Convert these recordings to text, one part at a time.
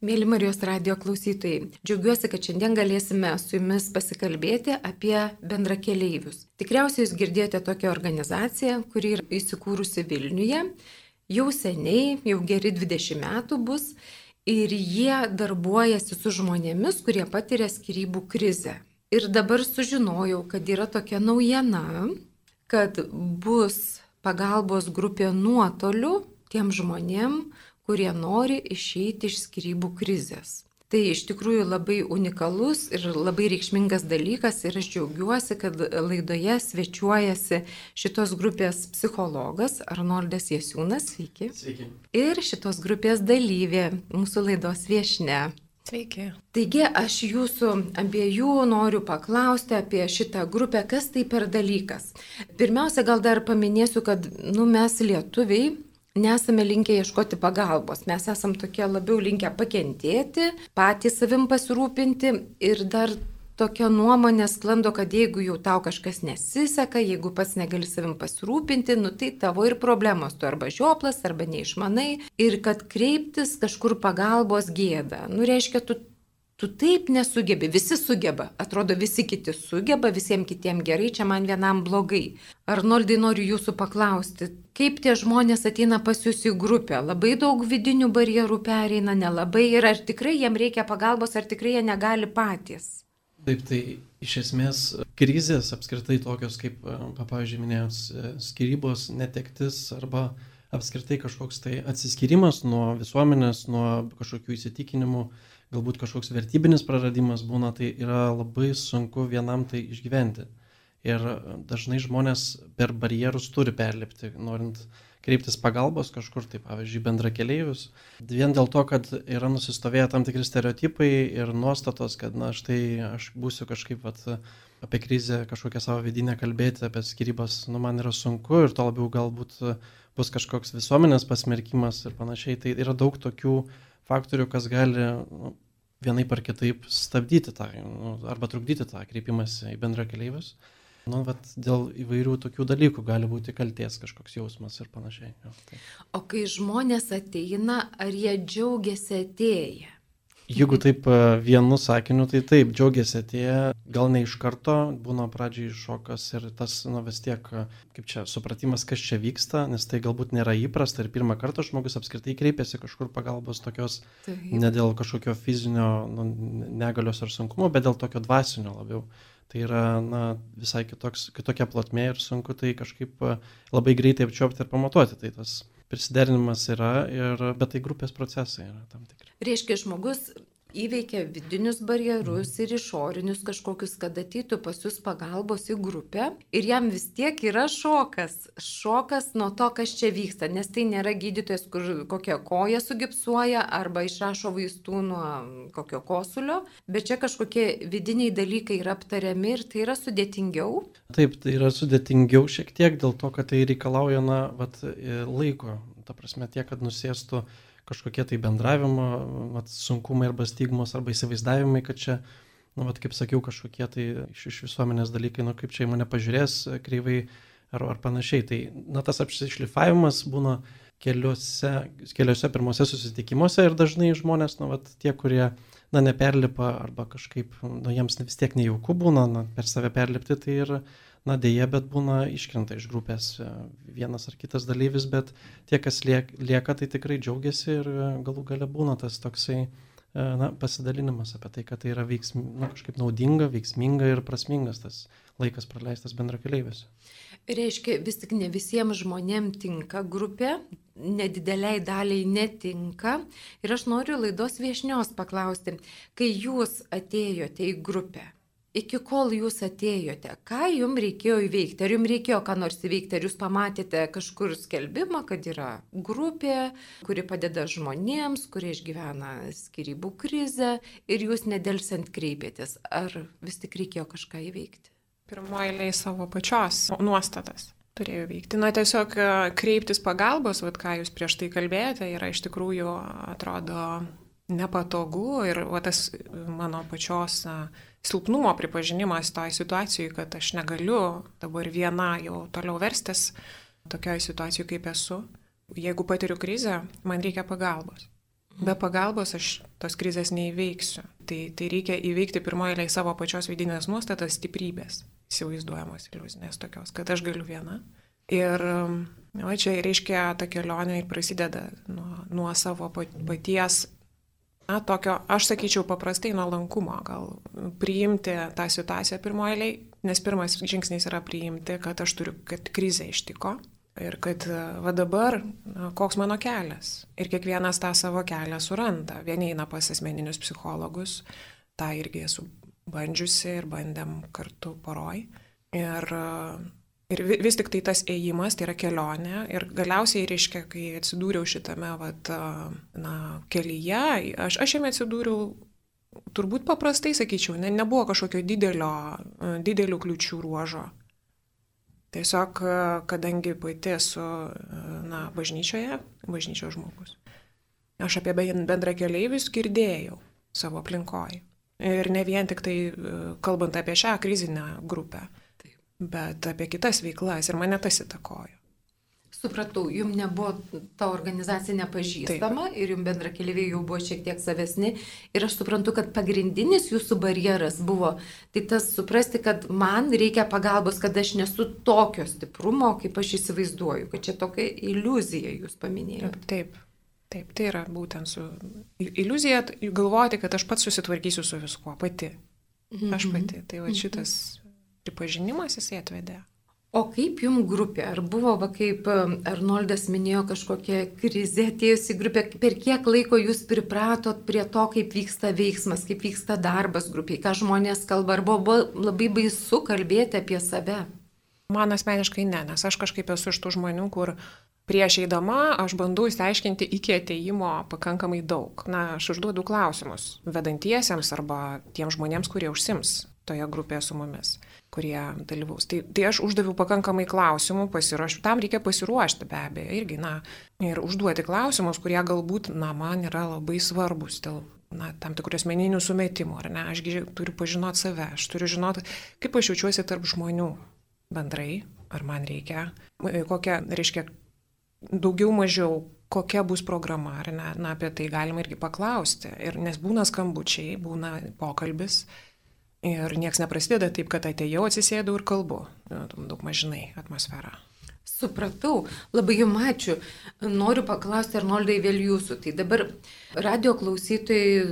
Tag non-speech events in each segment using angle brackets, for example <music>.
Mėly Marijos radio klausytojai, džiaugiuosi, kad šiandien galėsime su jumis pasikalbėti apie bendrakeleivius. Tikriausiai jūs girdėjote tokią organizaciją, kuri yra įsikūrusi Vilniuje. Jau seniai, jau geri 20 metų bus ir jie darbuojasi su žmonėmis, kurie patiria skirybų krizę. Ir dabar sužinojau, kad yra tokia naujiena, kad bus pagalbos grupė nuotoliu tiem žmonėm, kurie nori išeiti iš skirybų krizės. Tai iš tikrųjų labai unikalus ir labai reikšmingas dalykas ir aš džiaugiuosi, kad laidoje svečiuojasi šitos grupės psichologas Arnoldas Jasiūnas, sveiki. Sveiki. Ir šitos grupės dalyvė, mūsų laidos viešne. Sveiki. Taigi aš jūsų abiejų noriu paklausti apie šitą grupę, kas tai per dalykas. Pirmiausia, gal dar paminėsiu, kad nu, mes lietuviai nesame linkę ieškoti pagalbos. Mes esam tokie labiau linkę pakentėti, patys savim pasirūpinti ir dar tokia nuomonė sklando, kad jeigu jau tau kažkas nesiseka, jeigu pats negali savim pasirūpinti, nu tai tavo ir problemos, tu arba žioplas, arba neišmanai ir kad kreiptis kažkur pagalbos gėda. Nu reiškia, tu tu taip nesugebi, visi sugeba, atrodo visi kiti sugeba, visiems kitiems gerai, čia man vienam blogai. Arnoldai noriu jūsų paklausti, kaip tie žmonės ateina pas jūs į grupę, labai daug vidinių barjerų pereina, nelabai ir ar tikrai jiem reikia pagalbos, ar tikrai jie negali patys. Taip, tai iš esmės krizės apskritai tokios kaip, pavyzdžiui, minėjos, skirybos, netektis arba apskritai kažkoks tai atsiskyrimas nuo visuomenės, nuo kažkokių įsitikinimų, galbūt kažkoks vertybinis praradimas būna, tai yra labai sunku vienam tai išgyventi. Ir dažnai žmonės per barjerus turi perlipti, norint kreiptis pagalbos kažkur, tai pavyzdžiui, bendra keliaivius. Vien dėl to, kad yra nusistovėję tam tikri stereotipai ir nuostatos, kad, na, štai aš būsiu kažkaip vat, apie krizę kažkokią savo vidinę kalbėti, apie skirybas, nu, man yra sunku ir to labiau galbūt bus kažkoks visuomenės pasmerkimas ir panašiai. Tai yra daug tokių faktorių, kas gali nu, vienai par kitaip stabdyti tą nu, arba trukdyti tą kreipimąsi į bendra keliaivius. Nu, vat, dėl įvairių tokių dalykų gali būti kalties kažkoks jausmas ir panašiai. Jo, tai. O kai žmonės ateina, ar jie džiaugiasi atėję? Jeigu taip e, vienu sakiniu, tai taip, džiaugiasi atėję, gal ne iš karto, būna pradžiai šokas ir tas, nu vis tiek, e, kaip čia, supratimas, kas čia vyksta, nes tai galbūt nėra įprasta ir pirmą kartą žmogus apskritai kreipiasi kažkur pagalbos tokios, taip. ne dėl kažkokio fizinio nu, negalios ar sunkumo, bet dėl tokio dvasinio labiau. Tai yra na, visai kitoks, kitokia plotmė ir sunku tai kažkaip e, labai greitai apčiopti ir pamatuoti. Tai tas prisiderinimas yra, ir, bet tai grupės procesai yra tam tikri. Reiškia, žmogus įveikia vidinius barjerus ir išorinius kažkokius, kad ateitų pas jūs pagalbos į grupę ir jam vis tiek yra šokas. Šokas nuo to, kas čia vyksta, nes tai nėra gydytojas, kur kokią koją sugipsuoja arba išrašo vaistų nuo kokio kosulio, bet čia kažkokie vidiniai dalykai yra aptariami ir tai yra sudėtingiau. Taip, tai yra sudėtingiau šiek tiek dėl to, kad tai reikalauja na, vat, laiko. Ta prasme, tiek, kad nusėstų kažkokie tai bendravimo vat, sunkumai arba stigmos arba įsivaizdavimai, kad čia, nu, vat, kaip sakiau, kažkokie tai iš, iš visuomenės dalykai, nu, kaip čia į mane pažiūrės kreivai ar, ar panašiai. Tai, na, tas apsišlifavimas būna keliuose, keliuose pirmose susitikimuose ir dažnai žmonės, na, vat, tie, kurie, na, neperlipa arba kažkaip, na, jiems vis tiek nejauku būna, na, per save perlipti, tai ir na dėja, bet būna iškrenta iš grupės e, vienas ar kitas dalyvis, bet tie, kas lieka, tai tikrai džiaugiasi ir e, galų gale būna tas toksai e, na, pasidalinimas apie tai, kad tai yra veiksm, na, kažkaip naudinga, veiksminga ir prasmingas tas laikas praleistas bendrakeliaiviuose. Reiškia, vis tik ne visiems žmonėms tinka grupė, nedideliai daliai netinka. Ir aš noriu laidos viešnios paklausti, kai jūs atėjote į grupę, iki kol jūs atėjote, ką jums reikėjo įveikti? Ar jums reikėjo ką nors įveikti? Ar jūs pamatėte kažkur skelbimą, kad yra grupė, kuri padeda žmonėms, kurie išgyvena skirybų krizę ir jūs nedelsiant kreipėtės? Ar vis tik reikėjo kažką įveikti? Pirmoji eilė savo pačios nuostatas turėjo veikti. Na tiesiog e, kreiptis pagalbos, vad ką jūs prieš tai kalbėjote, yra iš tikrųjų, atrodo, nepatogu ir va, tas mano pačios silpnumo pripažinimas toj situacijai, kad aš negaliu dabar viena jau toliau verstis tokioje situacijoje, kaip esu. Jeigu patiriu krizę, man reikia pagalbos. Be pagalbos aš tos krizės neįveiksiu. Tai, tai reikia įveikti pirmoje eilėje savo pačios vidinės nuostatas stiprybės, įsivaizduojamos iliuzinės tokios, kad aš galiu viena. Ir o čia reiškia ta kelionė ir prasideda nuo, nuo savo paties, na, tokio, aš sakyčiau, paprastai nuolankumo, gal priimti tą situaciją pirmoje eilėje, nes pirmas žingsnis yra priimti, kad aš turiu, kad krizė ištiko Ir kad va dabar, na, koks mano kelias. Ir kiekvienas tą savo kelią suranda. Vieni eina pas asmeninius psichologus, tą irgi esu bandžiusi ir bandėm kartu poroj. Ir, ir vis tik tai tas ėjimas, tai yra kelionė. Ir galiausiai, reiškia, kai atsidūriau šitame, vat, na, kelyje, aš, aš jame atsidūriau turbūt paprastai, sakyčiau, ne, nebuvo kažkokio didelio, didelių kliučių ruožo. Tiesiog, kadangi pati esu, na, bažnyčioje, bažnyčios žmogus, aš apie bendra keliaivius girdėjau savo aplinkoje. Ir ne vien tik tai kalbant apie šią krizinę grupę, bet apie kitas veiklas ir mane tas įtakojo. Supratau, jums nebuvo ta organizacija nepažįstama Taip. ir jums bendra keliaiviai jau buvo šiek tiek savesni. Ir aš suprantu, kad pagrindinis jūsų barjeras buvo tai tas suprasti, kad man reikia pagalbos, kad aš nesu tokio stiprumo, kaip aš įsivaizduoju, kad čia tokia iliuzija jūs paminėjote. Taip. Taip, tai yra būtent su iliuzija galvoti, kad aš pats susitvarkysiu su viskuo pati. Aš mhm. pati. Tai va mhm. šitas pripažinimas jisai atvedė. O kaip jum grupė? Ar buvo, va, kaip Arnoldas minėjo, kažkokia krizė atėjusi grupė? Per kiek laiko jūs pripratot prie to, kaip vyksta veiksmas, kaip vyksta darbas grupiai, ką žmonės kalba? Ar buvo labai baisu kalbėti apie save? Man asmeniškai ne, nes aš kažkaip esu iš tų žmonių, kur prieš eidama aš bandau įsiaiškinti iki ateimo pakankamai daug. Na, aš užduodu klausimus vedantiesiems arba tiems žmonėms, kurie užsims toje grupėje su mumis kurie dalyvaus. Tai, tai aš uždaviau pakankamai klausimų, pasiruošiu, tam reikia pasiruošti be abejo irgi, na, ir užduoti klausimus, kurie galbūt, na, man yra labai svarbus dėl, na, tam tikrų asmeninių sumetimų, ar ne, aš turiu pažinoti save, aš turiu žinoti, kaip aš jaučiuosi tarp žmonių bendrai, ar man reikia, kokia, reiškia, daugiau mažiau, kokia bus programa, ar ne, na, apie tai galima irgi paklausti, ir nes būna skambučiai, būna pokalbis, Ir nieks neprasideda taip, kad atėjau, atsisėdau ir kalbu. Daug mažinai atmosferą. Supratau, labai jums ačiū. Noriu paklausti, Arnoldai, vėl jūsų. Tai dabar radio klausytojai,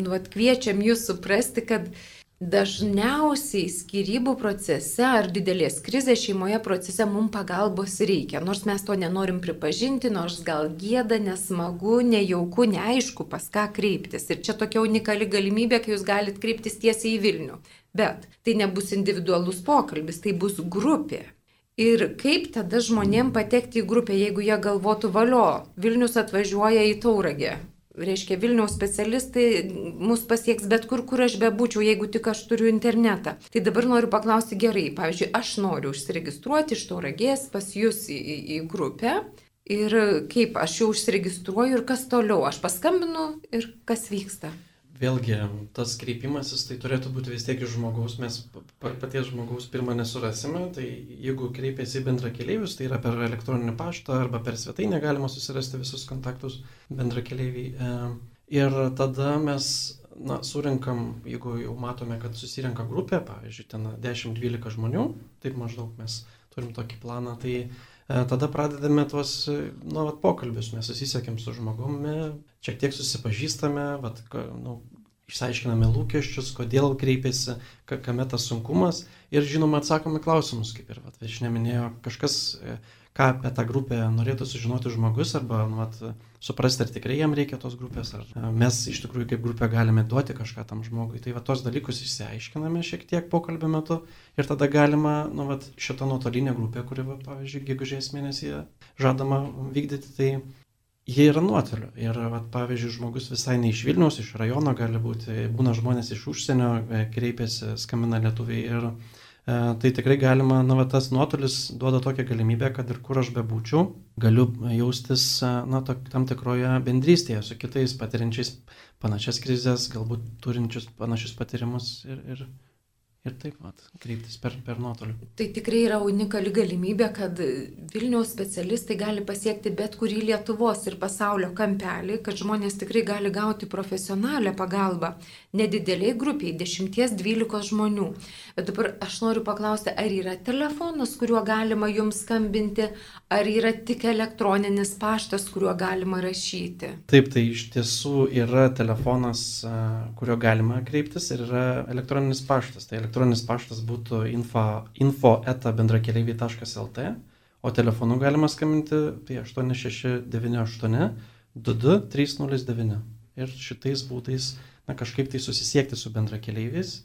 nu, atkviečiam jūs suprasti, kad Dažniausiai skirybų procese ar didelės krizės šeimoje procese mums pagalbos reikia, nors mes to nenorim pripažinti, nors gal gėda, nesmagu, nejauku, neaišku, pas ką kreiptis. Ir čia tokia unikali galimybė, kai jūs galite kreiptis tiesiai į Vilnių. Bet tai nebus individualus pokalbis, tai bus grupė. Ir kaip tada žmonėm patekti į grupę, jeigu jie galvotų valio, Vilnius atvažiuoja į Tauragę, reiškia Vilniaus specialistai mus pasieks bet kur, kur aš bebūčiau, jeigu tik aš turiu internetą. Tai dabar noriu paklausti gerai, pavyzdžiui, aš noriu užsiregistruoti iš tauragės pas jūs į, į, į grupę. Ir kaip aš jau užsiregistruoju ir kas toliau, aš paskambinu ir kas vyksta. Vėlgi, tas kreipimasis tai turėtų būti vis tiek iš žmogaus, mes paties žmogaus pirmą nesurasime, tai jeigu kreipiasi į bendra keliaivius, tai yra per elektroninį paštą arba per svetainę galima susirasti visus kontaktus bendra keliaiviai. E, ir tada mes na, surinkam, jeigu jau matome, kad susirenka grupė, pavyzdžiui, ten 10-12 žmonių, taip maždaug mes turim tokį planą, tai tada pradedame tuos nu, vat, pokalbius, mes susisiekėm su žmogumi, šiek tiek susipažįstame, vat, nu, išsiaiškiname lūkesčius, kodėl kreipiasi, kame tas sunkumas. Ir žinoma atsakome klausimus, kaip ir viešinė minėjo, kažkas, e, ką apie tą grupę norėtų sužinoti žmogus arba nu, vat, suprasti, ar tikrai jam reikia tos grupės, ar mes iš tikrųjų kaip grupė galime duoti kažką tam žmogui. Tai va tos dalykus išsiaiškiname šiek tiek pokalbio metu ir tada galima, nu, vat, šitą nuotolinę grupę, kuri, va, pavyzdžiui, gegužės mėnesį žadama vykdyti, tai jie yra nuotoliu. Ir, vat, pavyzdžiui, žmogus visai ne iš Vilniaus, iš rajono gali būti, būna žmonės iš užsienio, e, kreipiasi, skambina lietuviai ir tai tikrai galima, na, va, tas nuotolis duoda tokią galimybę, kad ir kur aš bebūčiau, galiu jaustis, e, na, to, tam tikroje bendrystėje su kitais patiriančiais panašias krizės, galbūt turinčius panašius patyrimus ir, ir, ir taip pat kreiptis per, per nuotolį. Tai tikrai yra unikali galimybė, kad Vilniaus specialistai gali pasiekti bet kurį Lietuvos ir pasaulio kampelį, kad žmonės tikrai gali gauti profesionalią pagalbą nedideliai grupiai, 10-12 žmonių. Bet dabar aš noriu paklausti, ar yra telefonas, kuriuo galima jums skambinti, ar yra tik elektroninis paštas, kuriuo galima rašyti? Taip, tai iš tiesų yra telefonas, kuriuo galima kreiptis ir yra elektroninis paštas. Tai elektroninis paštas būtų info, info eta bendrakeleiviai.lt, o telefonu galima skambinti tai 8698 22309. Ir šitais būdais na, kažkaip tai susisiekti su bendrakeleiviais,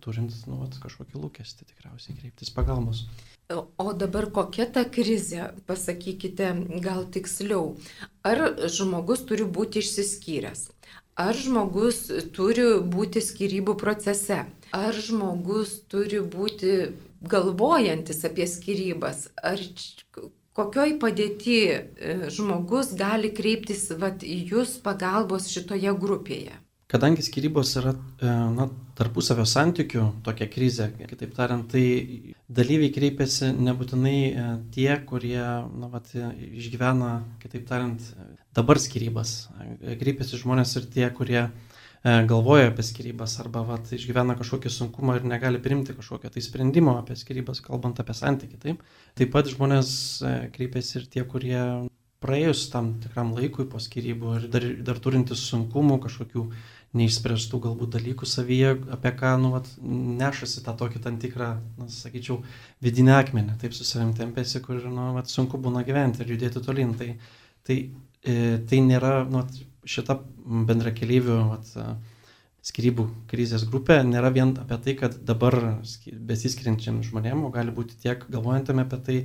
turint nu, vat, kažkokį lūkestį tikriausiai kreiptis pagalbos. O dabar kokia ta krizė, pasakykite gal tiksliau. Ar žmogus turi būti išsiskyręs? Ar žmogus turi būti skirybų procese? Ar žmogus turi būti galvojantis apie skirybas? Ar kokioj padėti e, žmogus gali kreiptis vat, į jūs pagalbos šitoje grupėje? Kadangi skirybos yra e, na, tarpusavio santykių tokia krizė, kitaip tariant, tai dalyviai kreipiasi nebūtinai e, tie, kurie na, vat, išgyvena, kitaip tariant, dabar skirybas. Kreipiasi žmonės ir tie, kurie E, galvoja apie skirybas arba vat, išgyvena kažkokį sunkumą ir negali priimti kažkokio tai sprendimo apie skirybas, kalbant apie santykių. Taip. taip pat žmonės e, kreipiasi ir tie, kurie praėjus tam tikram laikui po skirybų ir dar, dar turintis sunkumų, kažkokių neišspręstų galbūt dalykų savyje, apie ką, nu, vat, nešasi tą tokį tam tikrą, na, sakyčiau, vidinę akmenį, taip su savim tempėsi, kur, nu, vat, sunku būna gyventi ir judėti tolin. Tai, tai, e, tai nėra, nu, šita bendra keliaivių skirybų krizės grupė nėra vien apie tai, kad dabar besiskiriančiam žmonėm, o gali būti tiek galvojantiem apie tai,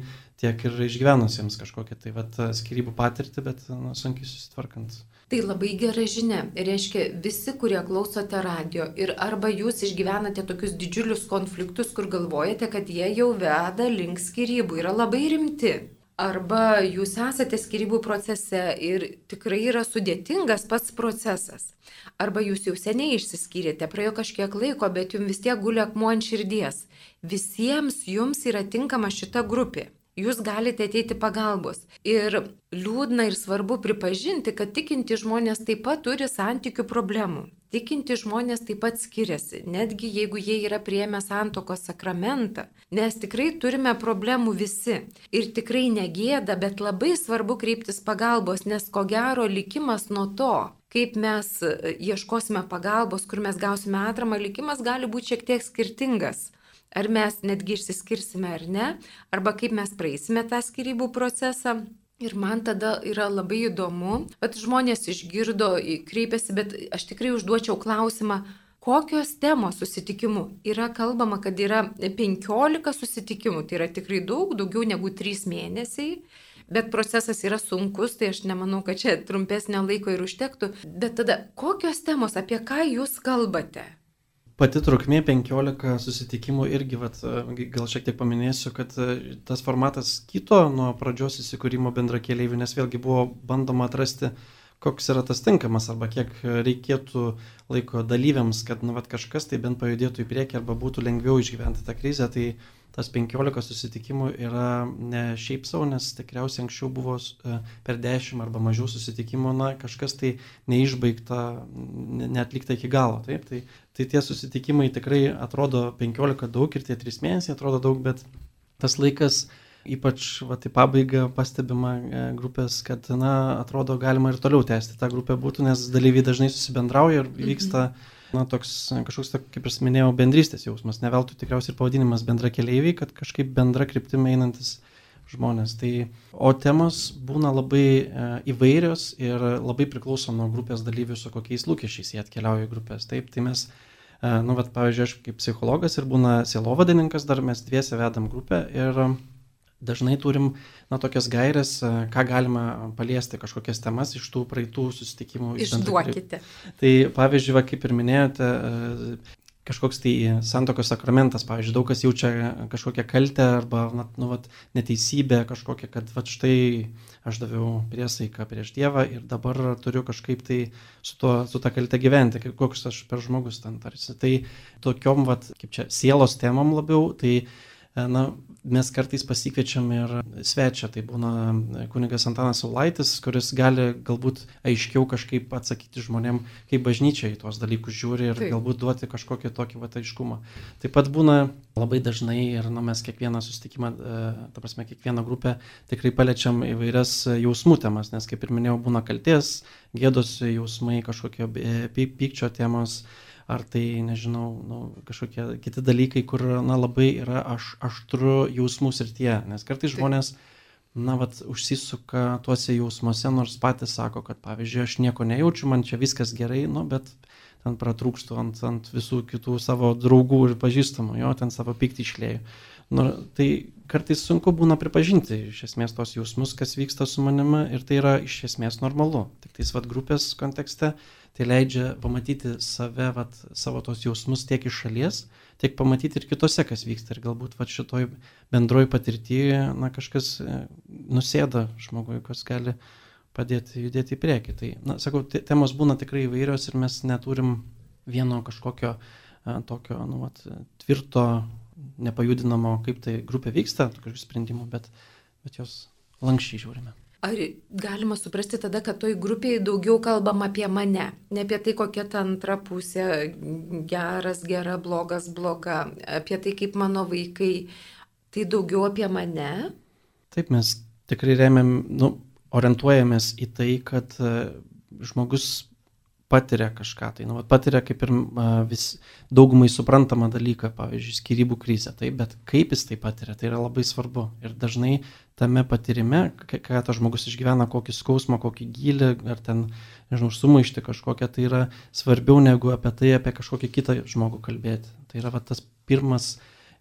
tiek ir išgyvenusiems kažkokią tai vat, skirybų patirtį, bet nu, sunkiai susitvarkant. Tai labai gera žinia. Reiškia, visi, kurie klausote radio ir arba jūs išgyvenate tokius didžiulius konfliktus, kur galvojate, kad jie jau veda link skirybų, yra labai rimti. Arba jūs esate skirybų procese ir tikrai yra sudėtingas pats procesas. Arba jūs jau seniai išsiskyrėte, praėjo kažkiek laiko, bet jums vis tiek gulia akmuo ant širdies. Visiems jums yra tinkama šita grupė. Jūs galite ateiti pagalbos. Ir liūdna ir svarbu pripažinti, kad tikinti žmonės taip pat turi santykių problemų. Tikinti žmonės taip pat skiriasi, netgi jeigu jie yra prieėmę santokos sakramentą, nes tikrai turime problemų visi. Ir tikrai negėda, bet labai svarbu kreiptis pagalbos, nes ko gero likimas nuo to, kaip mes e, ieškosime pagalbos, kur mes gausime atramą, likimas gali būti šiek tiek skirtingas. Ar mes netgi išsiskirsime ar ne, arba kaip mes praeisime tą skirybų procesą, Ir man tada yra labai įdomu, kad žmonės išgirdo, kreipiasi, bet aš tikrai užduočiau klausimą, kokios temos susitikimų. Yra kalbama, kad yra 15 susitikimų, tai yra tikrai daug, daugiau negu 3 mėnesiai. Bet procesas yra sunkus, tai aš nemanau, kad čia trumpesnio laiko ir užtektų. Bet tada, kokios temos, apie ką jūs kalbate? Pati trukmė 15 susitikimų irgi, vat, gal šiek tiek paminėsiu, kad e, tas formatas kito nuo pradžios įsikūrimo bendra keliaivių, nes vėlgi buvo bandoma atrasti, koks yra tas tinkamas arba kiek reikėtų laiko dalyviams, kad nu, vat, kažkas tai bent pajudėtų į priekį arba būtų lengviau išgyventi tą krizę. Tai tas 15 susitikimų yra ne šiaip savo, nes tikriausiai anksčiau buvo e, per 10 arba mažiau susitikimų, na, kažkas tai neišbaigta, netlikta iki galo. Taip, tai, tai tie susitikimai tikrai atrodo 15 daug ir tie 3 mėnesiai atrodo daug, bet tas laikas ypač va, tai pabaiga pastebima e, grupės, kad, na, atrodo, galima ir toliau tęsti tą grupę būtų, nes dalyviai dažnai susibendrauja ir vyksta mhm na, toks kažkoks, kaip ir minėjau, bendrystės jausmas. Ne veltui tikriausiai ir pavadinimas bendra keliaiviai, kad kažkaip bendra kryptimi einantis žmonės. Tai, o temos būna labai e, įvairios ir labai priklauso nuo grupės dalyvių, su kokiais lūkesčiais jie atkeliauja į grupės. Taip, tai mes, e, nu, bet, pavyzdžiui, aš kaip psichologas ir būna sielovadininkas, dar mes dviese vedam grupę ir dažnai turim na, tokias gairias, e, ką galima paliesti, kažkokias temas iš tų praeitų susitikimų. Išduokite. Tai pavyzdžiui, va, kaip ir minėjote, e, kažkoks tai santokos sakramentas, pavyzdžiui, daug kas jaučia kažkokią kaltę arba na, nu, vat, neteisybę kažkokią, kad vat, štai aš daviau priesaiką prieš Dievą ir dabar turiu kažkaip tai su, to, su tą kaltę gyventi, koks aš per žmogus ten tarsi. Tai tokiom, vat, kaip čia, sielos temom labiau, tai na, mes kartais pasikviečiam ir svečią, tai būna kunigas Antanas Saulaitis, kuris gali galbūt aiškiau kažkaip atsakyti žmonėm, kaip bažnyčia į tuos dalykus žiūri ir Taip. galbūt duoti kažkokį tokį va, aiškumą. Taip pat būna labai dažnai ir nu, mes kiekvieną susitikimą, e, ta prasme, kiekvieną grupę tikrai paliečiam įvairias jausmų temas, nes kaip ir minėjau, būna kalties, gėdos jausmai, kažkokio pykčio temos ar tai, nežinau, nu, kažkokie kiti dalykai, kur, na, labai yra aš, aštru jausmų srityje, nes kartais žmonės, na, vat, užsisuka tuose jausmuose, nors patys sako, kad, pavyzdžiui, aš nieko nejaučiu, man čia viskas gerai, nu, bet ten pratrūkstu ant, ant visų kitų savo draugų ir pažįstamų, jo, ten savo pyktį išlėjau. Nu, tai kartais sunku būna pripažinti iš esmės tos jausmus, kas vyksta su manimi ir tai yra iš esmės normalu. Tik tais vad grupės kontekste tai leidžia pamatyti save, vat, savo tos jausmus tiek iš šalies, tiek pamatyti ir kitose, kas vyksta. Ir galbūt vat, šitoj bendroji patirtyje na, kažkas e, nusėda žmogui, kas gali padėti judėti į priekį. Tai, na, sakau, temos būna tikrai įvairios ir mes neturim vieno kažkokio e, tokio, nu, vat, tvirto, nepajudinamo, kaip tai grupė vyksta, tokių sprendimų, bet, bet jos lankščiai žiūrime. Ar galima suprasti tada, kad toj grupėje daugiau kalbam apie mane, ne apie tai, kokia ta antra pusė, geras, gera, blogas, bloga, apie tai, kaip mano vaikai, tai daugiau apie mane? Taip, mes tikrai remiam, nu, orientuojamės į tai, kad e, žmogus patiria kažką, tai nu, patiria kaip ir vis daugumai suprantamą dalyką, pavyzdžiui, skirybų krizę, tai, bet kaip jis tai patiria, tai yra labai svarbu. Ir dažnai tame patyrime, ką tas žmogus išgyvena, kokį skausmą, kokį gilį, ar ten, nežinau, sumaišti kažkokią, tai yra svarbiau negu apie tai, apie kažkokį kitą žmogų kalbėti. Tai yra va, tas pirmas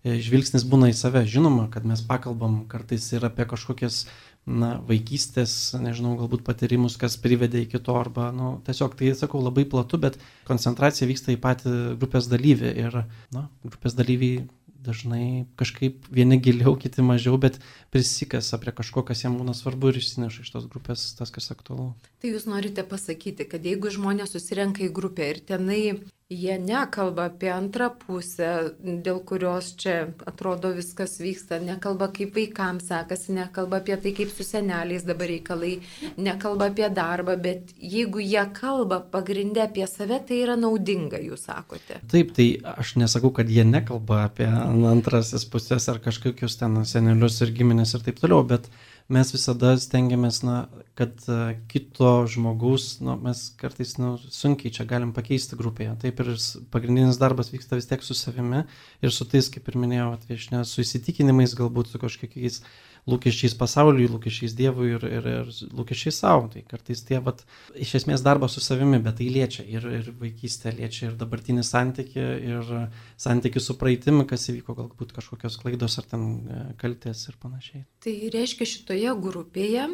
e, žvilgsnis būna į save. Žinoma, kad mes pakalbam kartais ir apie kažkokias na, vaikystės, nežinau, galbūt patyrimus, kas privedė iki to, arba, nu, tiesiog tai, sakau, labai platu, bet koncentracija vyksta į patį grupės dalyvį ir, na, grupės dalyviai dažnai kažkaip vieni giliau, kiti mažiau, bet prisikasa prie kažko, kas jam būna svarbu ir išsineša iš tos grupės tas, kas aktualu. Tai jūs norite pasakyti, kad jeigu žmonės susirenka į grupę ir tenai Jie nekalba apie antrą pusę, dėl kurios čia atrodo viskas vyksta, nekalba kaip vaikams sekasi, nekalba apie tai, kaip su seneliais dabar reikalai, nekalba apie darbą, bet jeigu jie kalba pagrindę apie save, tai yra naudinga, jūs sakote. Taip, tai aš nesakau, kad jie nekalba apie antrasis pusės ar kažkokius ten senelius ir giminės ir taip toliau, bet mes visada stengiamės, na, kad uh, kito žmogaus, na, mes kartais, na, sunkiai čia galim pakeisti grupėje. Taip ir pagrindinis darbas vyksta vis tiek su savimi ir su tais, kaip ir minėjau, atviešinė, su įsitikinimais, galbūt su kažkokiais uh, lūkesčiais pasauliui, lūkesčiais Dievui ir, ir, ir lūkesčiais savo. Tai kartais tie, vat, iš esmės darbas su savimi, bet tai liečia ir, ir vaikystę, liečia ir dabartinį santyki, ir santyki su praeitimi, kas įvyko, galbūt kažkokios klaidos ar ten e, kaltės ir panašiai. Tai reiškia šitoje grupėje,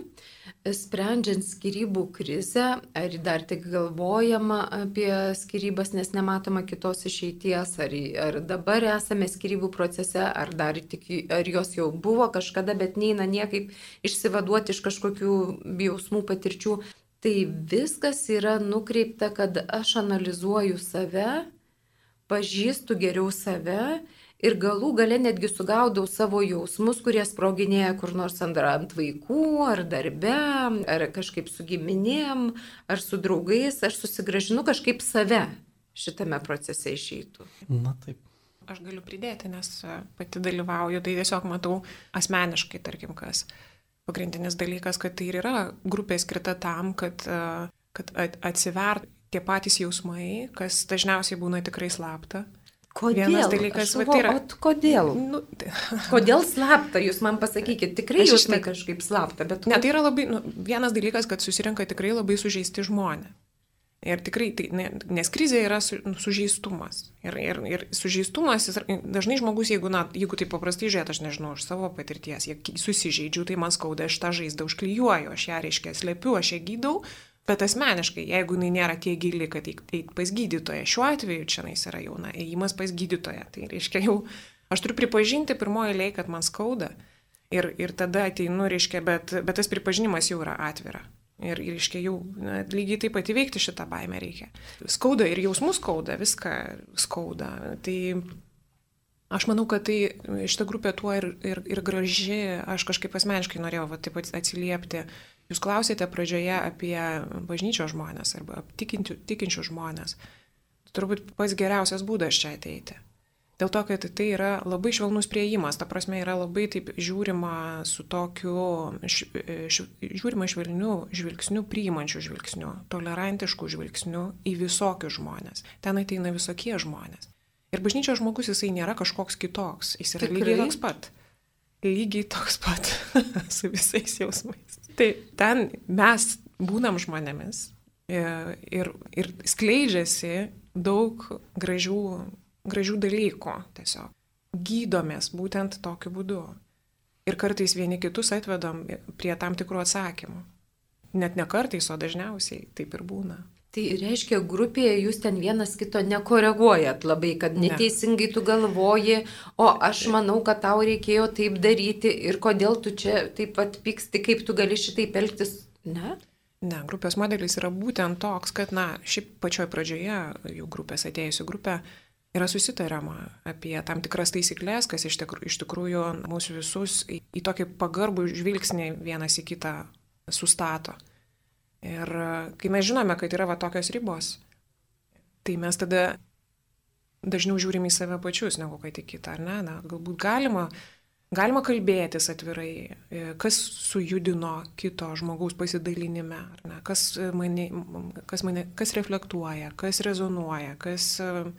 sprendžiant skirybų krizę, ar dar tik galvojama apie skirybas, nes nematoma kitos išeities, ar, ar dabar esame skirybų procese, ar dar tik, ar jos jau buvo kažkada, bet neina niekaip išsivaduoti iš kažkokių jausmų patirčių. Tai viskas yra nukreipta, kad aš analizuoju save, pažįstu geriau save ir galų gale netgi sugaudau savo jausmus, kurie sproginėja kur nors ant vaikų, ar darbe, ar kažkaip su giminėm, ar su draugais, aš susigražinu kažkaip save šitame procese išeitų. Na taip. Aš galiu pridėti, nes e, pati dalyvauju, tai tiesiog matau asmeniškai, tarkim, kas pagrindinis dalykas, kad tai ir yra grupė skirta tam, kad, e, kad atsivert tie patys jausmai, kas dažniausiai būna tikrai slapta. Kodėl? Vienas dalykas, bet tai yra. O kodėl? Nu, tai... kodėl slapta, jūs man pasakykit, tikrai jūs tai kažkaip slapta, bet... Ne, tai yra labai, nu, vienas dalykas, kad susirinka tikrai labai sužeisti žmonės. Ir tikrai, tai, ne, nes krizė yra su, nu, sužeistumas. Ir, ir, ir sužeistumas, jis, dažnai žmogus, jeigu, na, jeigu tai paprastai žiūrėt, aš nežinau, iš savo patirties, jei susižeidžiu, tai man skauda, aš tą žaizdą užklijuoju, aš ją reiškia slepiu, aš ją gydau, Bet asmeniškai, jeigu jinai nėra tiek gili, kad eit pas gydytoją, šiuo atveju čia jis yra jauna, ėjimas pas gydytoją, tai reiškia jau, aš turiu pripažinti pirmoji eilė, kad man skauda. Ir, ir tada ateinu, reiškia, bet, bet tas pripažinimas jau yra atvira. Ir, ir reiškia, jau na, lygiai taip pat įveikti šitą baimę reikia. Skauda ir jausmus skauda, viską skauda. Tai aš manau, kad tai šita grupė tuo ir, ir, ir graži, aš kažkaip asmeniškai norėjau va, taip pat atsiliepti. Jūs klausėte pradžioje apie bažnyčios žmonės arba tikinčių žmonės. Turbūt pats geriausias būdas čia ateiti. Dėl to, kad tai yra labai švelnus prieimas, ta prasme yra labai taip žiūrima su tokiu, š, š, žiūrima švelniu žvilgsniu, priimančiu žvilgsniu, tolerantišku žvilgsniu į visokius žmonės. Ten ateina visokie žmonės. Ir bažnyčios žmogus jisai nėra kažkoks kitoks, jis yra Tikrai? lygiai toks pat. Lygiai toks pat <laughs> su visais jausmais. Tai ten mes būnam žmonėmis ir, ir, ir skleidžiasi daug gražių gražių dalykų tiesiog. Gydomės būtent tokiu būdu. Ir kartais vieni kitus atvedam prie tam tikrų atsakymų. Net ne kartais, o dažniausiai taip ir būna. Tai reiškia, grupėje jūs ten vienas kito nekoreguojat labai, kad neteisingai tu galvoji, o aš manau, kad tau reikėjo taip daryti ir kodėl tu čia taip pat pyksti, kaip tu gali šitaip elgtis. Ne? Ne, grupės modelis yra būtent toks, kad, na, šiaip pačioj pradžioje, jų grupės atėjusių grupė, yra susitariama apie tam tikras taisyklės, kas iš tikrųjų, iš tikrųjų mūsų visus į, į tokį pagarbų žvilgsnį vienas į kitą sustato. Ir kai mes žinome, kad yra va tokios ribos, tai mes tada dažniau žiūrim į save pačius negu kad į kitą, ar ne? Na, galbūt galima, galima kalbėtis atvirai, kas sujudino kito žmogaus pasidalinime, ar ne? Kas mane, kas, mane, kas reflektuoja, kas rezonuoja, kas uh,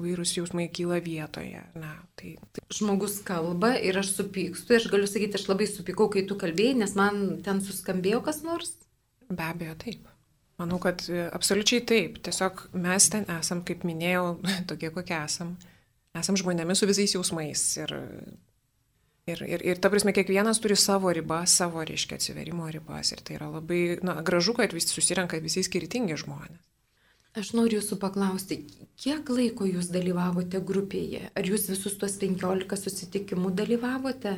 įvairūs jausmai kyla vietoje. Na, tai, tai. Žmogus kalba ir aš supykstu, aš galiu sakyti, aš labai supykau, kai tu kalbėjai, nes man ten suskambėjo kas nors. Be abejo, taip. Manau, kad e, absoliučiai taip. Tiesiog mes ten esam, kaip minėjau, <laughs> tokie kokie esam. Esam žmonėmis su visais jausmais. Ir, ir, ir, ir ta prasme, kiekvienas turi savo ribas, savo, reiškia, atsiverimo ribas. Ir tai yra labai na, gražu, kad visi susirenka visi skirtingi žmonės. Aš noriu jūsų paklausti, kiek laiko jūs dalyvavote grupėje? Ar jūs visus tuos 15 susitikimų dalyvavote?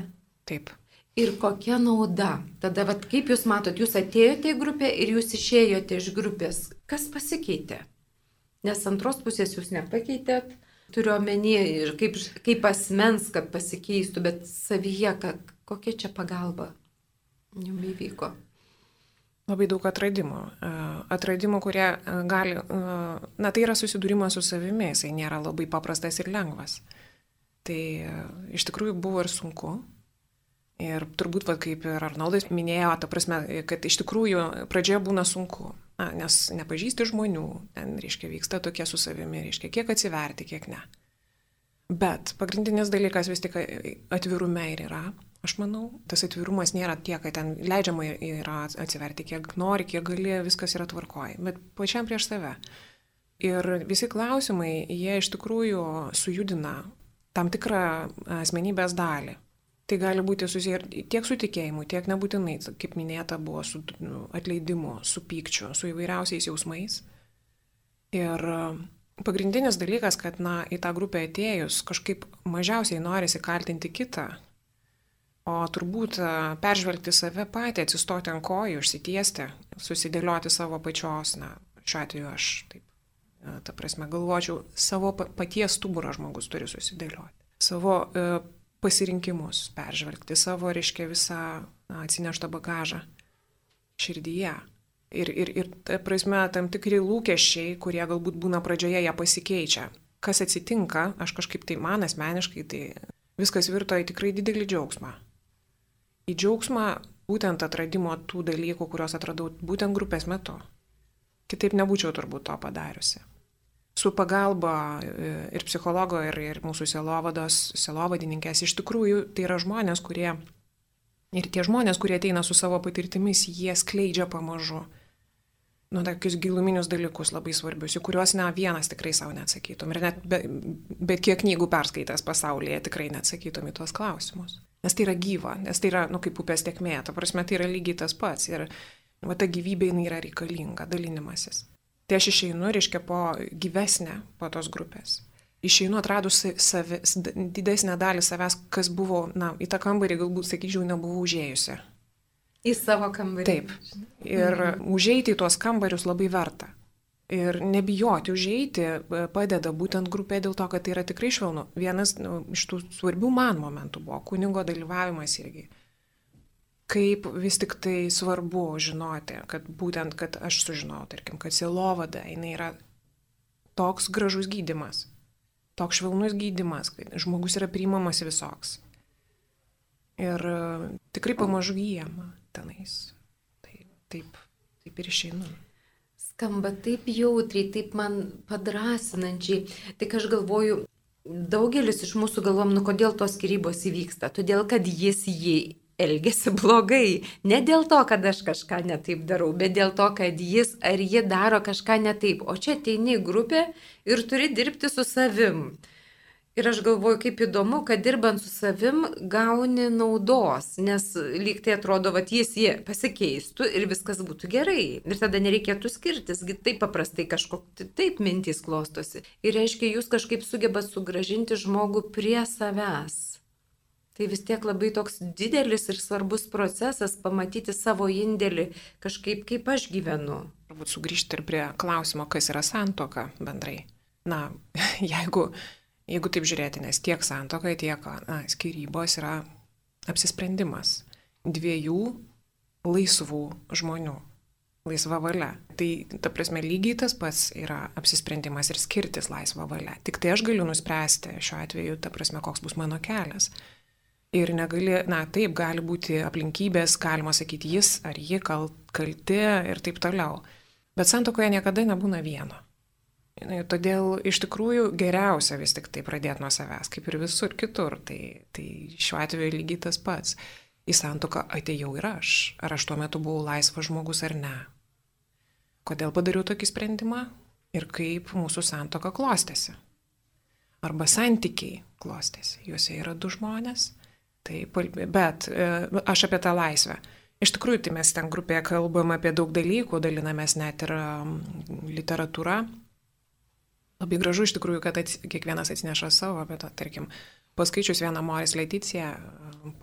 Taip. Ir kokia nauda? Tada, vat, kaip jūs matot, jūs atėjote į grupę ir jūs išėjote iš grupės. Kas pasikeitė? Nes antros pusės jūs nepakeitėt. Turiu omenyje ir kaip, kaip asmens, kad pasikeistų, bet savyje, kad, kokia čia pagalba jums įvyko? Labai daug atradimų. E, atradimų, kurie e, gali, e, na tai yra susidūrimas su savimi, jisai nėra labai paprastas ir lengvas. Tai iš tikrųjų buvo ir sunku. Ir turbūt, va, kaip ir Arnoldas minėjo, ta prasme, kad iš tikrųjų pradžioje būna sunku, na, nes nepažįsti žmonių, ten, reiškia, vyksta tokie su savimi, reiškia, kiek atsiverti, kiek ne. Bet pagrindinis dalykas vis tik atvirume ir yra. Aš manau, tas atvirumas nėra tiek, kad ten leidžiama yra atsiverti, kiek nori, kiek gali, viskas yra tvarkoji, bet pačiam prieš save. Ir visi klausimai, jie iš tikrųjų sujudina tam tikrą asmenybės dalį. Tai gali būti susiję tiek su tikėjimu, tiek nebūtinai, kaip minėta, buvo su nu, atleidimu, su pykčiu, su įvairiausiais jausmais. Ir pagrindinis dalykas, kad, na, į tą grupę atėjus kažkaip mažiausiai norisi kaltinti kitą, O turbūt e, peržvelgti save patį, atsistoti ant kojų, užsitiesti, susidėlioti savo pačios, na, šiuo atveju aš taip, e, ta prasme, galvočiau, savo paties stuburą žmogus turi susidėlioti. Savo e, pasirinkimus peržvelgti, savo, reiškia, visą na, atsineštą bagažą širdyje. Ir, ir, ir, ta prasme, tam tikri lūkesčiai, kurie galbūt būna pradžioje, jie pasikeičia. Kas atsitinka, aš kažkaip tai man asmeniškai, tai viskas virto į tikrai didelį džiaugsmą į džiaugsmą būtent atradimo tų dalykų, kuriuos atradau būtent grupės metu. Kitaip nebūčiau turbūt to padariusi. Su pagalba e, ir psichologo, ir, ir mūsų selovados, selovadininkės, iš tikrųjų tai yra žmonės, kurie, ir tie žmonės, kurie ateina su savo patirtimis, jie skleidžia pamažu nu, tokius giluminius dalykus labai svarbius, į kuriuos ne vienas tikrai savo neatsakytum. Ir net be, bet kiek knygų perskaitęs pasaulyje tikrai neatsakytum į tuos klausimus. Nes tai yra gyva, nes tai yra, nu, kaip upės tekmė, ta prasme, tai yra lygiai tas pats. Ir Va ta gyvybė jinai yra reikalinga, dalinimasis. Tai aš išeinu, reiškia, po gyvesnę, po tos grupės. Išeinu atradus savi, didesnę dalį savęs, kas buvo, na, į tą kambarį galbūt, sakyčiau, nebuvau užėjusi. Į savo kambarį. Taip. Ir mhm. užeiti į tuos kambarius labai verta. Ir nebijoti užeiti e, padeda būtent grupė dėl to, kad tai yra tikrai švelnu. Vienas nu, iš tų svarbių man momentų buvo kunigo dalyvavimas irgi kaip vis tik tai svarbu žinoti, kad būtent, kad aš sužinau, tarkim, kad silovada, jinai yra toks gražus gydimas, toks švelnus gydimas, kad žmogus yra priimamas visoks. Ir e, tikrai pamažu gyjama tenais. Tai, taip, taip ir išeinu. Skamba taip jautriai, taip man padrasinančiai. Tik aš galvoju, daugelis iš mūsų galvom, nu kodėl tos skirybos įvyksta. Todėl, kad jis jį elgesi blogai. Ne dėl to, kad aš kažką netaip darau, bet dėl to, kad jis ar ji daro kažką netaip. O čia ateini į grupę ir turi dirbti su savim. Ir aš galvoju, kaip įdomu, kad dirbant su savim gauni naudos, nes lyg tai atrodo, kad jis jie pasikeistų ir viskas būtų gerai. Ir tada nereikėtų skirtis, taip paprastai kažkokia taip mintys klostosi. Ir reiškia, jūs kažkaip sugebat sugražinti žmogų prie savęs. Tai vis tiek labai toks didelis ir svarbus procesas pamatyti savo indėlį kažkaip, kaip aš gyvenu. Turbūt sugrįžti ir prie klausimo, kas yra santoka bendrai. Na, <laughs> jeigu, jeigu taip žiūrėti, nes tiek santoka, tiek na, skirybos yra apsisprendimas dviejų laisvų žmonių. Laisva valia. Tai, ta prasme, lygiai tas pats yra apsisprendimas ir skirtis laisvą valią. Tik tai aš galiu nuspręsti šiuo atveju, ta prasme, koks bus mano kelias. Ir negali, na taip, gali būti aplinkybės, galima sakyti, jis ar ji kal, kalti ir taip toliau. Bet santokoje niekada nebūna vieno. Todėl iš tikrųjų geriausia vis tik tai pradėti nuo savęs, kaip ir visur kitur. Tai, tai šiuo atveju lygiai tas pats. Į santoką atėjau ir aš. Ar aš tuo metu buvau laisvas žmogus ar ne. Kodėl padariau tokį sprendimą ir kaip mūsų santoka klostėsi. Arba santykiai klostėsi. Juose yra du žmonės Taip, bet e, aš apie tą laisvę. Iš tikrųjų, tai mes ten grupėje kalbam apie daug dalykų, dalinamės net ir literatūrą. Labai gražu iš tikrųjų, kad ats, kiekvienas atsineša savo, bet, tarkim, paskaičius vieną Moris Leticiją,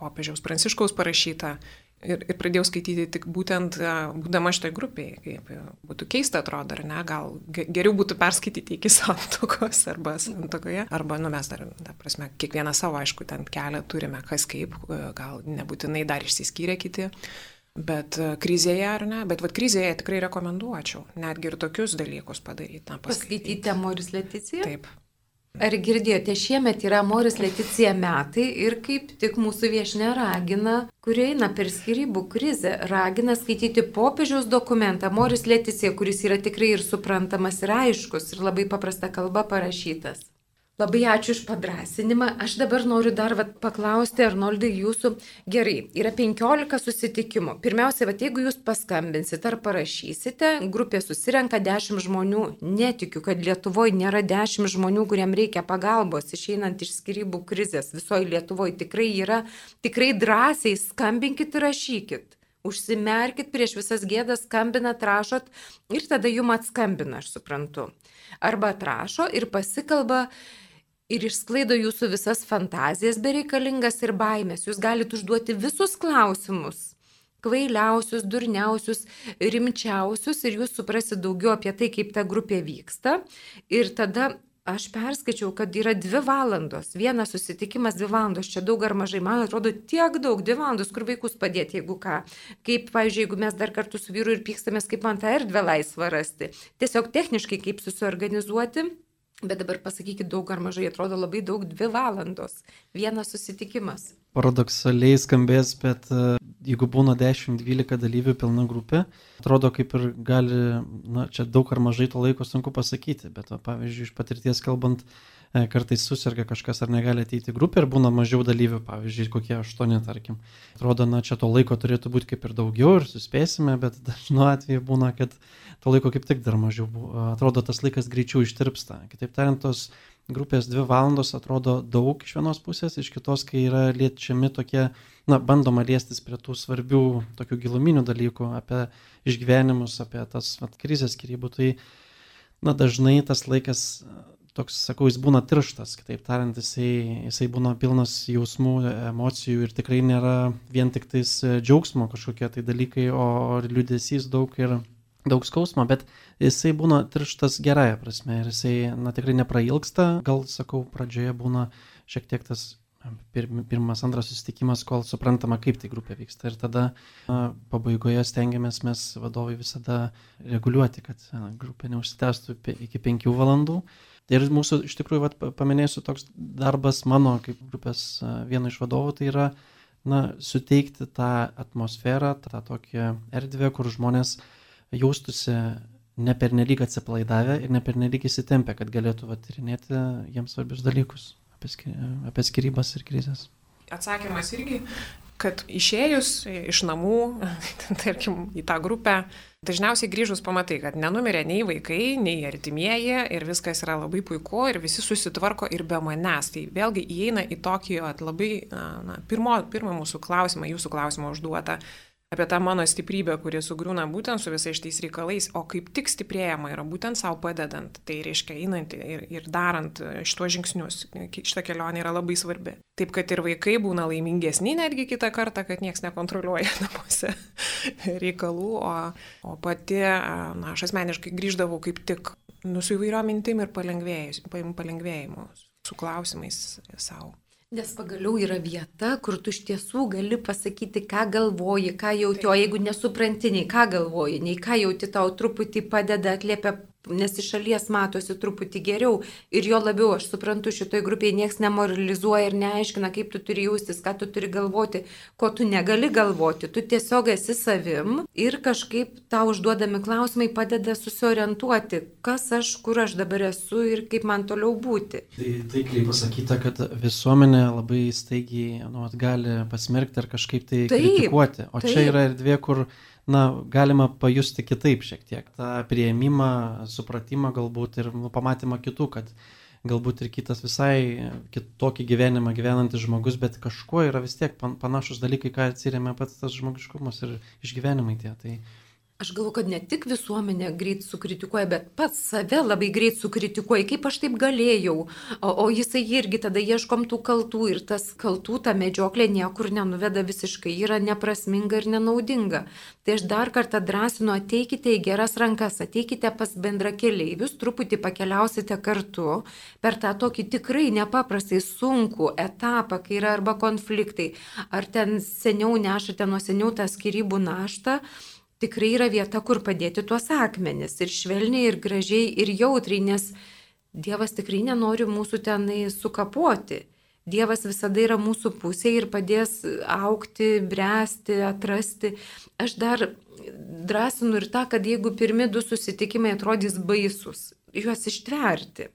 popiežiaus Pranciškaus parašytą, Ir, ir pradėjau skaityti tik būtent būdama šitoje grupėje, kaip būtų keista atrodo, ar ne, gal geriau būtų perskaityti iki <laughs> santokos arba santokoje, arba, nu mes dar, ta prasme, kiekvieną savo, aišku, ten kelią turime, kas kaip, gal nebūtinai dar išsiskyrė kiti. Bet krizėje ar ne, bet vad krizėje tikrai rekomenduočiau netgi ir tokius dalykus padaryti. Na. Paskaityti Moris Leticiją? Taip, Ar girdėjote, šiemet yra Moris Leticija metai ir kaip tik mūsų viešne ragina, kurie eina per skirybų krizę, ragina skaityti popiežiaus dokumentą Moris Leticija, kuris yra tikrai ir suprantamas ir aiškus ir labai paprasta kalba parašytas. Labai ačiū iš padrasinimą. Aš dabar noriu dar vat, paklausti, Arnoldai, jūsų. Gerai, yra 15 susitikimų. Pirmiausia, vat, jeigu jūs paskambinsit ar parašysite, grupė susirenka 10 žmonių. Netikiu, kad Lietuvoje nėra 10 žmonių, kuriem reikia pagalbos, išeinant iš skirybų krizės. Visoje Lietuvoje tikrai yra. Tikrai drąsiai skambinkit ir rašykit. Užsimerkit prieš visas gėdas, skambinat, rašot ir tada jum atskambina, aš suprantu. Arba atrašo ir pasikalba ir išsklaido jūsų visas fantazijas bereikalingas ir baimės. Jūs galite užduoti visus klausimus kvailiausius, durniausius, rimčiausius ir jūs suprasit daugiau apie tai, kaip ta grupė vyksta. Ir tada aš perskaičiau, kad yra dvi valandos. Vienas susitikimas dvi valandos. Čia daug ar mažai, man atrodo, tiek daug, dvi valandos, kur vaikus padėti, jeigu ką. Kaip, pavyzdžiui, jeigu mes dar kartu su vyru ir pykstamės, kaip man tą erdvę laisvą rasti. Tiesiog techniškai kaip susiorganizuoti Bet dabar pasakykit daug ar mažai, atrodo labai daug, dvi valandos, vienas susitikimas. Paradoksaliai skambės, bet e, jeigu būna 10-12 dalyvių pilna grupė, atrodo kaip ir gali, na, čia daug ar mažai to laiko sunku pasakyti, bet va, pavyzdžiui, iš patirties kalbant, kartais susirga kažkas ar negali ateiti grupė ir būna mažiau dalyvių, pavyzdžiui, kokie aštuoni, tarkim. Atrodo, na, čia to laiko turėtų būti kaip ir daugiau ir suspėsime, bet <laughs> dažnu atveju būna, kad to laiko kaip tik dar mažiau. Atrodo, tas laikas greičiau ištirpsta. Kitaip tariant, tos grupės dvi valandos atrodo daug iš vienos pusės, iš kitos, kai yra liečiami tokie, na, bandoma liestis prie tų svarbių, tokių giluminių dalykų, apie išgyvenimus, apie tas vat, krizės skirybų, tai, na, dažnai tas laikas toks, sakau, jis būna tirštas, kitaip tariant, jisai, jisai būna pilnas jausmų, emocijų ir tikrai nėra vien tik tais džiaugsmo kažkokie tai dalykai, o liūdėsys daug ir daug skausmo, bet jisai būna tirštas gerąją prasme ir jisai, na, tikrai neprailgsta, gal, sakau, pradžioje būna šiek tiek tas pirmas, antras susitikimas, kol suprantama, kaip tai grupė vyksta. Ir tada na, pabaigoje stengiamės mes vadovai visada reguliuoti, kad na, grupė neužsitęstų iki penkių valandų. Ir mūsų, iš tikrųjų, vat, paminėsiu toks darbas mano kaip grupės vieno iš vadovų, tai yra na, suteikti tą atmosferą, tą tokią erdvę, kur žmonės jaustųsi ne pernelyg atsipalaidavę ir ne pernelyg įsitempę, kad galėtų tyrinėti jiems svarbius dalykus apie, apie skirybas ir krizės. Atsakymas irgi, kad išėjus iš namų, <laughs> tarkim, į tą grupę, dažniausiai grįžus pamatai, kad nenumirė nei vaikai, nei artimieji ir viskas yra labai puiku ir visi susitvarko ir be manęs. Tai vėlgi įeina į tokį labai, na, pirmo, pirmą mūsų klausimą, jūsų klausimą užduotą apie tą mano stiprybę, kuri sugriūna būtent su visais šitais reikalais, o kaip tik stiprėjama yra būtent savo padedant, tai reiškia einant ir, ir darant šitos žingsnius. Šitą kelionę yra labai svarbi. Taip, kad ir vaikai būna laimingesni netgi kitą kartą, kad niekas nekontroliuoja <laughs> namuose reikalų, o, o pati, na, aš asmeniškai grįždavau kaip tik nu, su įvairiom mintim ir palengvėjimu, su klausimais savo. Nes pagaliau yra vieta, kur tu iš tiesų gali pasakyti, ką galvoji, ką jauti, o jeigu nesupranti, nei ką galvoji, nei ką jauti, tau truputį padeda, atliepia nes iš šalies matosi truputį geriau ir jo labiau aš suprantu šitoj grupėje niekas nemoralizuoja ir neaiškina, kaip tu turi jaustis, ką tu turi galvoti, ko tu negali galvoti, tu tiesiog esi savim ir kažkaip tau užduodami klausimai padeda susiorientuoti, kas aš, kur aš dabar esu ir kaip man toliau būti. Tai taikliai pasakyta, kad visuomenė labai staigiai nu, gali pasmerkti ar kažkaip tai taip, kritikuoti, o taip. čia yra erdvė, kur na, galima pajusti kitaip šiek tiek. Ta prieimimą, supratimą galbūt ir nu, pamatymą kitų, kad galbūt ir kitas visai kitokį gyvenimą gyvenantis žmogus, bet kažkuo yra vis tiek panašus dalykai, ką atsiriamė pats tas žmogiškumas ir išgyvenimai tie. Tai Aš galvoju, kad ne tik visuomenė greit sukritikuoja, bet pats save labai greit sukritikuoja, kaip aš taip galėjau. O, o jisai irgi tada ieškom tų kaltų ir tas kaltų, ta medžioklė niekur nenuveda visiškai, yra neprasminga ir nenaudinga. Tai aš dar kartą drąsinu, ateikite į geras rankas, ateikite pas bendra keliaivius, truputį pakeliausite kartu per tą tokį tikrai nepaprastai sunkų etapą, kai yra arba konfliktai, ar ten seniau nešate nuo seniau tą skirybų naštą tikrai yra vieta, kur padėti tuos akmenis ir švelniai, ir gražiai, ir jautriai, nes Dievas tikrai nenori mūsų tenai sukapoti. Dievas visada yra mūsų pusėje ir padės aukti, bręsti, atrasti. Aš dar drąsinu ir tą, kad jeigu pirmi du susitikimai atrodys baisus, juos ištverti.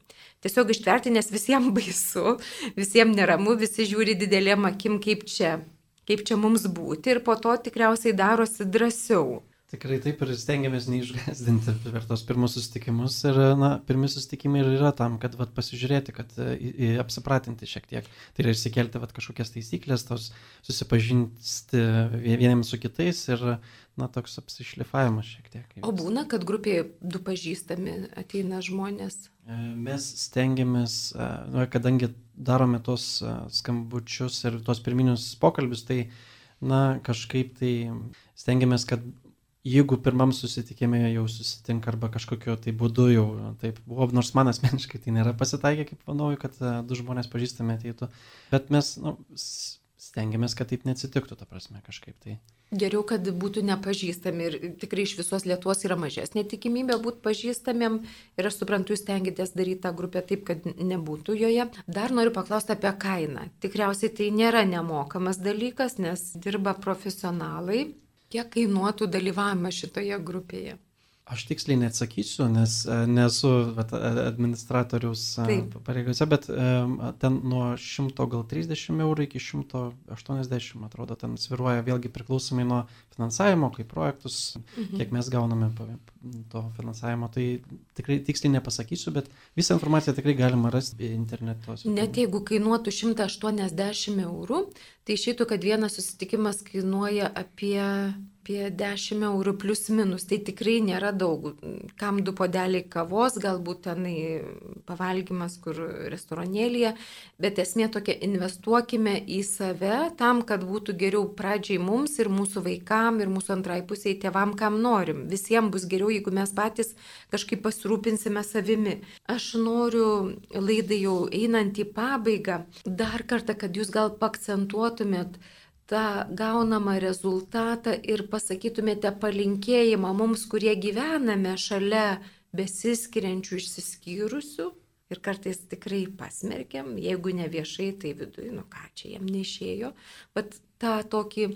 Tiesiog ištverti, nes visiems baisu, visiems neramu, visi žiūri didelėm akim, kaip čia, kaip čia mums būti ir po to tikriausiai darosi drąsiau. Tikrai taip ir stengiamės neišgazdinti per tos pirmus susitikimus. Ir, na, pirmi susitikimai ir yra tam, kad vat, pasižiūrėti, kad į, e, į, apsipratinti šiek tiek. Tai yra išsikelti vat, kažkokias taisyklės, tos susipažinti vieniems su kitais ir, na, toks apsišlifavimas šiek tiek. O būna, kad grupėje du pažįstami ateina žmonės? E, mes stengiamės, e, nu, kadangi darome tos skambučius ir tuos pirminius pokalbius, tai, na, kažkaip tai stengiamės, kad jeigu pirmam susitikime jau susitinka arba kažkokiu tai būdu jau taip buvo, nors man asmeniškai tai nėra pasitaikę kaip vadovui, kad uh, du žmonės pažįstami ateitų, bet mes nu, stengiamės, kad taip neatsitiktų, ta prasme, kažkaip tai. Geriau, kad būtų nepažįstami ir tikrai iš visos Lietuvos yra mažesnė tikimybė būti pažįstamiem ir aš suprantu, jūs tengiatės daryti tą grupę taip, kad nebūtų joje. Dar noriu paklausti apie kainą. Tikriausiai tai nėra nemokamas dalykas, nes dirba profesionalai Kiek kainuotų dalyvavimas šitoje grupėje? Aš tiksliai neatsakysiu, nes e, nesu vat, administratoriaus e, Taip. pareigose, bet um, ten nuo 100 gal 30 eurų iki 180, atrodo, ten sviruoja vėlgi priklausomai nuo finansavimo, kaip projektus, mhm. kiek mes gauname to finansavimo. Tai tikrai tiksliai nepasakysiu, bet visą informaciją tikrai galima rasti interneto. Net jeigu kainuotų 180 eurų, tai išeitų, kad vienas susitikimas kainuoja apie apie 10 eurų plus minus. Tai tikrai nėra daug. Kam du podeliai kavos, galbūt tenai pavalgymas kur restoranėlėje, bet esmė tokia, investuokime į save tam, kad būtų geriau pradžiai mums ir mūsų vaikam ir mūsų antrai pusiai tėvam, kam norim. Visiems bus geriau, jeigu mes patys kažkaip pasirūpinsime savimi. Aš noriu laidai jau einant į pabaigą dar kartą, kad jūs gal pakcentuotumėt, tą gaunamą rezultatą ir pasakytumėte palinkėjimą mums, kurie gyvename šalia besiskiriančių išsiskyrusių ir kartais tikrai pasmerkiam, jeigu ne viešai, tai viduje, nu ką čia jam neišėjo, bet tą tokį,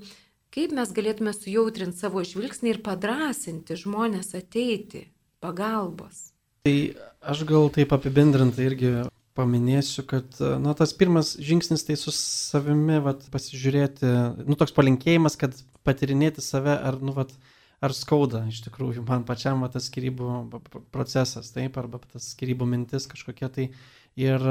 kaip mes galėtume sujautrinti savo žvilgsnį ir padrasinti žmonės ateiti pagalbos. Tai aš gal taip apibendrintai irgi paminėsiu, kad, na, tas pirmas žingsnis tai su savimi, vat, pasižiūrėti, nu, toks palinkėjimas, kad patirinėti save, ar, nu, vat, ar skauda iš tikrųjų man pačiam va, tas skirybų procesas, taip, arba tas skirybų mintis kažkokia tai Ir,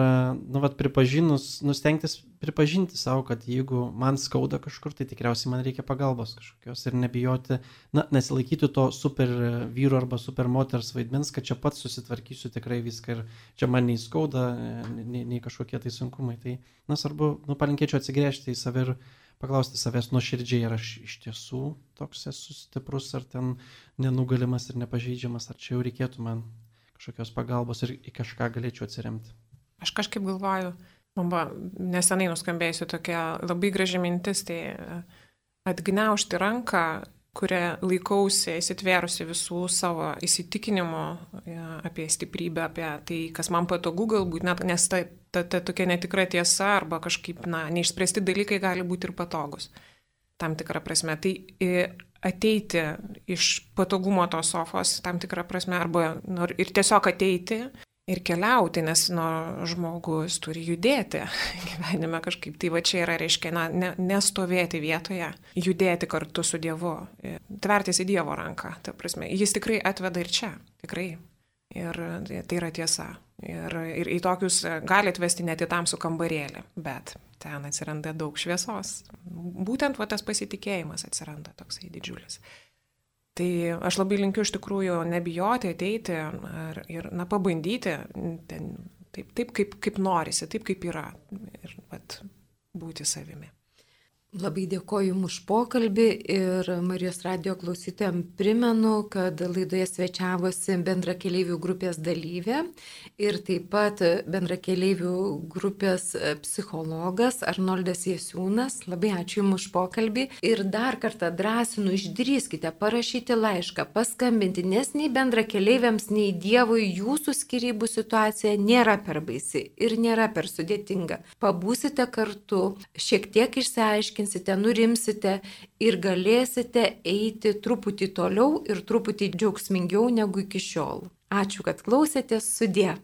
nu, vat, pripažinus, nustengtis pripažinti savo, kad jeigu man skauda kažkur, tai tikriausiai man reikia pagalbos kažkokios ir nebijoti, na, nesilaikyti to super vyru arba super moters vaidmens, kad čia pats susitvarkysiu tikrai viską ir čia man nei skauda, nei, nei kažkokie tai sunkumai. Tai, na, svarbu, nu, palinkėčiau atsigręžti į save ir paklausti savęs nuoširdžiai, ar aš iš tiesų toks esu stiprus, ar ten nenugalimas ir nepažeidžiamas, ar čia jau reikėtų man kažkokios pagalbos ir į kažką galėčiau atsiremti. Aš kažkaip galvoju, man buvo nesenai nuskambėjusi tokia labai graži mintis, tai e, atgniaušti ranką, kurią laikausi įsitvėrusi visų savo įsitikinimų e, apie stiprybę, apie tai, kas man patogu galbūt, net, nes ta, ta, ta tokia netikra tiesa arba kažkaip, na, neišspręsti dalykai gali būti ir patogus. Tam tikrą prasme. Tai e, ateiti iš patogumo tos sofos, tam tikrą prasme, arba ir tiesiog ateiti ir keliauti, nes nu, žmogus turi judėti <laughs> gyvenime kažkaip. Tai va čia yra, reiškia, na, ne, nestovėti vietoje, judėti kartu su Dievu, tvertis į Dievo ranką. Ta prasme, jis tikrai atveda ir čia, tikrai. Ir tai yra tiesa. Ir, ir į tokius gali atvesti net į tamsų kambarėlį, bet ten atsiranda daug šviesos. Būtent va tas pasitikėjimas atsiranda toksai didžiulis. Tai aš labai linkiu iš tikrųjų nebijoti, ateiti ar, ir, na, pabandyti ten, taip, taip kaip, kaip norisi, taip kaip yra ir vat, būti savimi. Labai dėkoju Jums už pokalbį ir Marijos radio klausytėm primenu, kad laidoje svečiavosi bendra keliaivių grupės dalyvė ir taip pat bendra keliaivių grupės psichologas Arnoldas Jesiūnas. Labai ačiū Jums už pokalbį ir dar kartą drąsinu, išdrįskite parašyti laišką, paskambinti, nes nei bendra keliaiviams, nei Dievui jūsų skirybų situacija nėra per baisi ir nėra per sudėtinga. Pabūsite kartu, šiek tiek išsiaiškinkite išsiaiškinsite, nurimsite ir galėsite eiti truputį toliau ir truputį džiaugsmingiau negu iki šiol. Ačiū, kad klausėtės, sudė.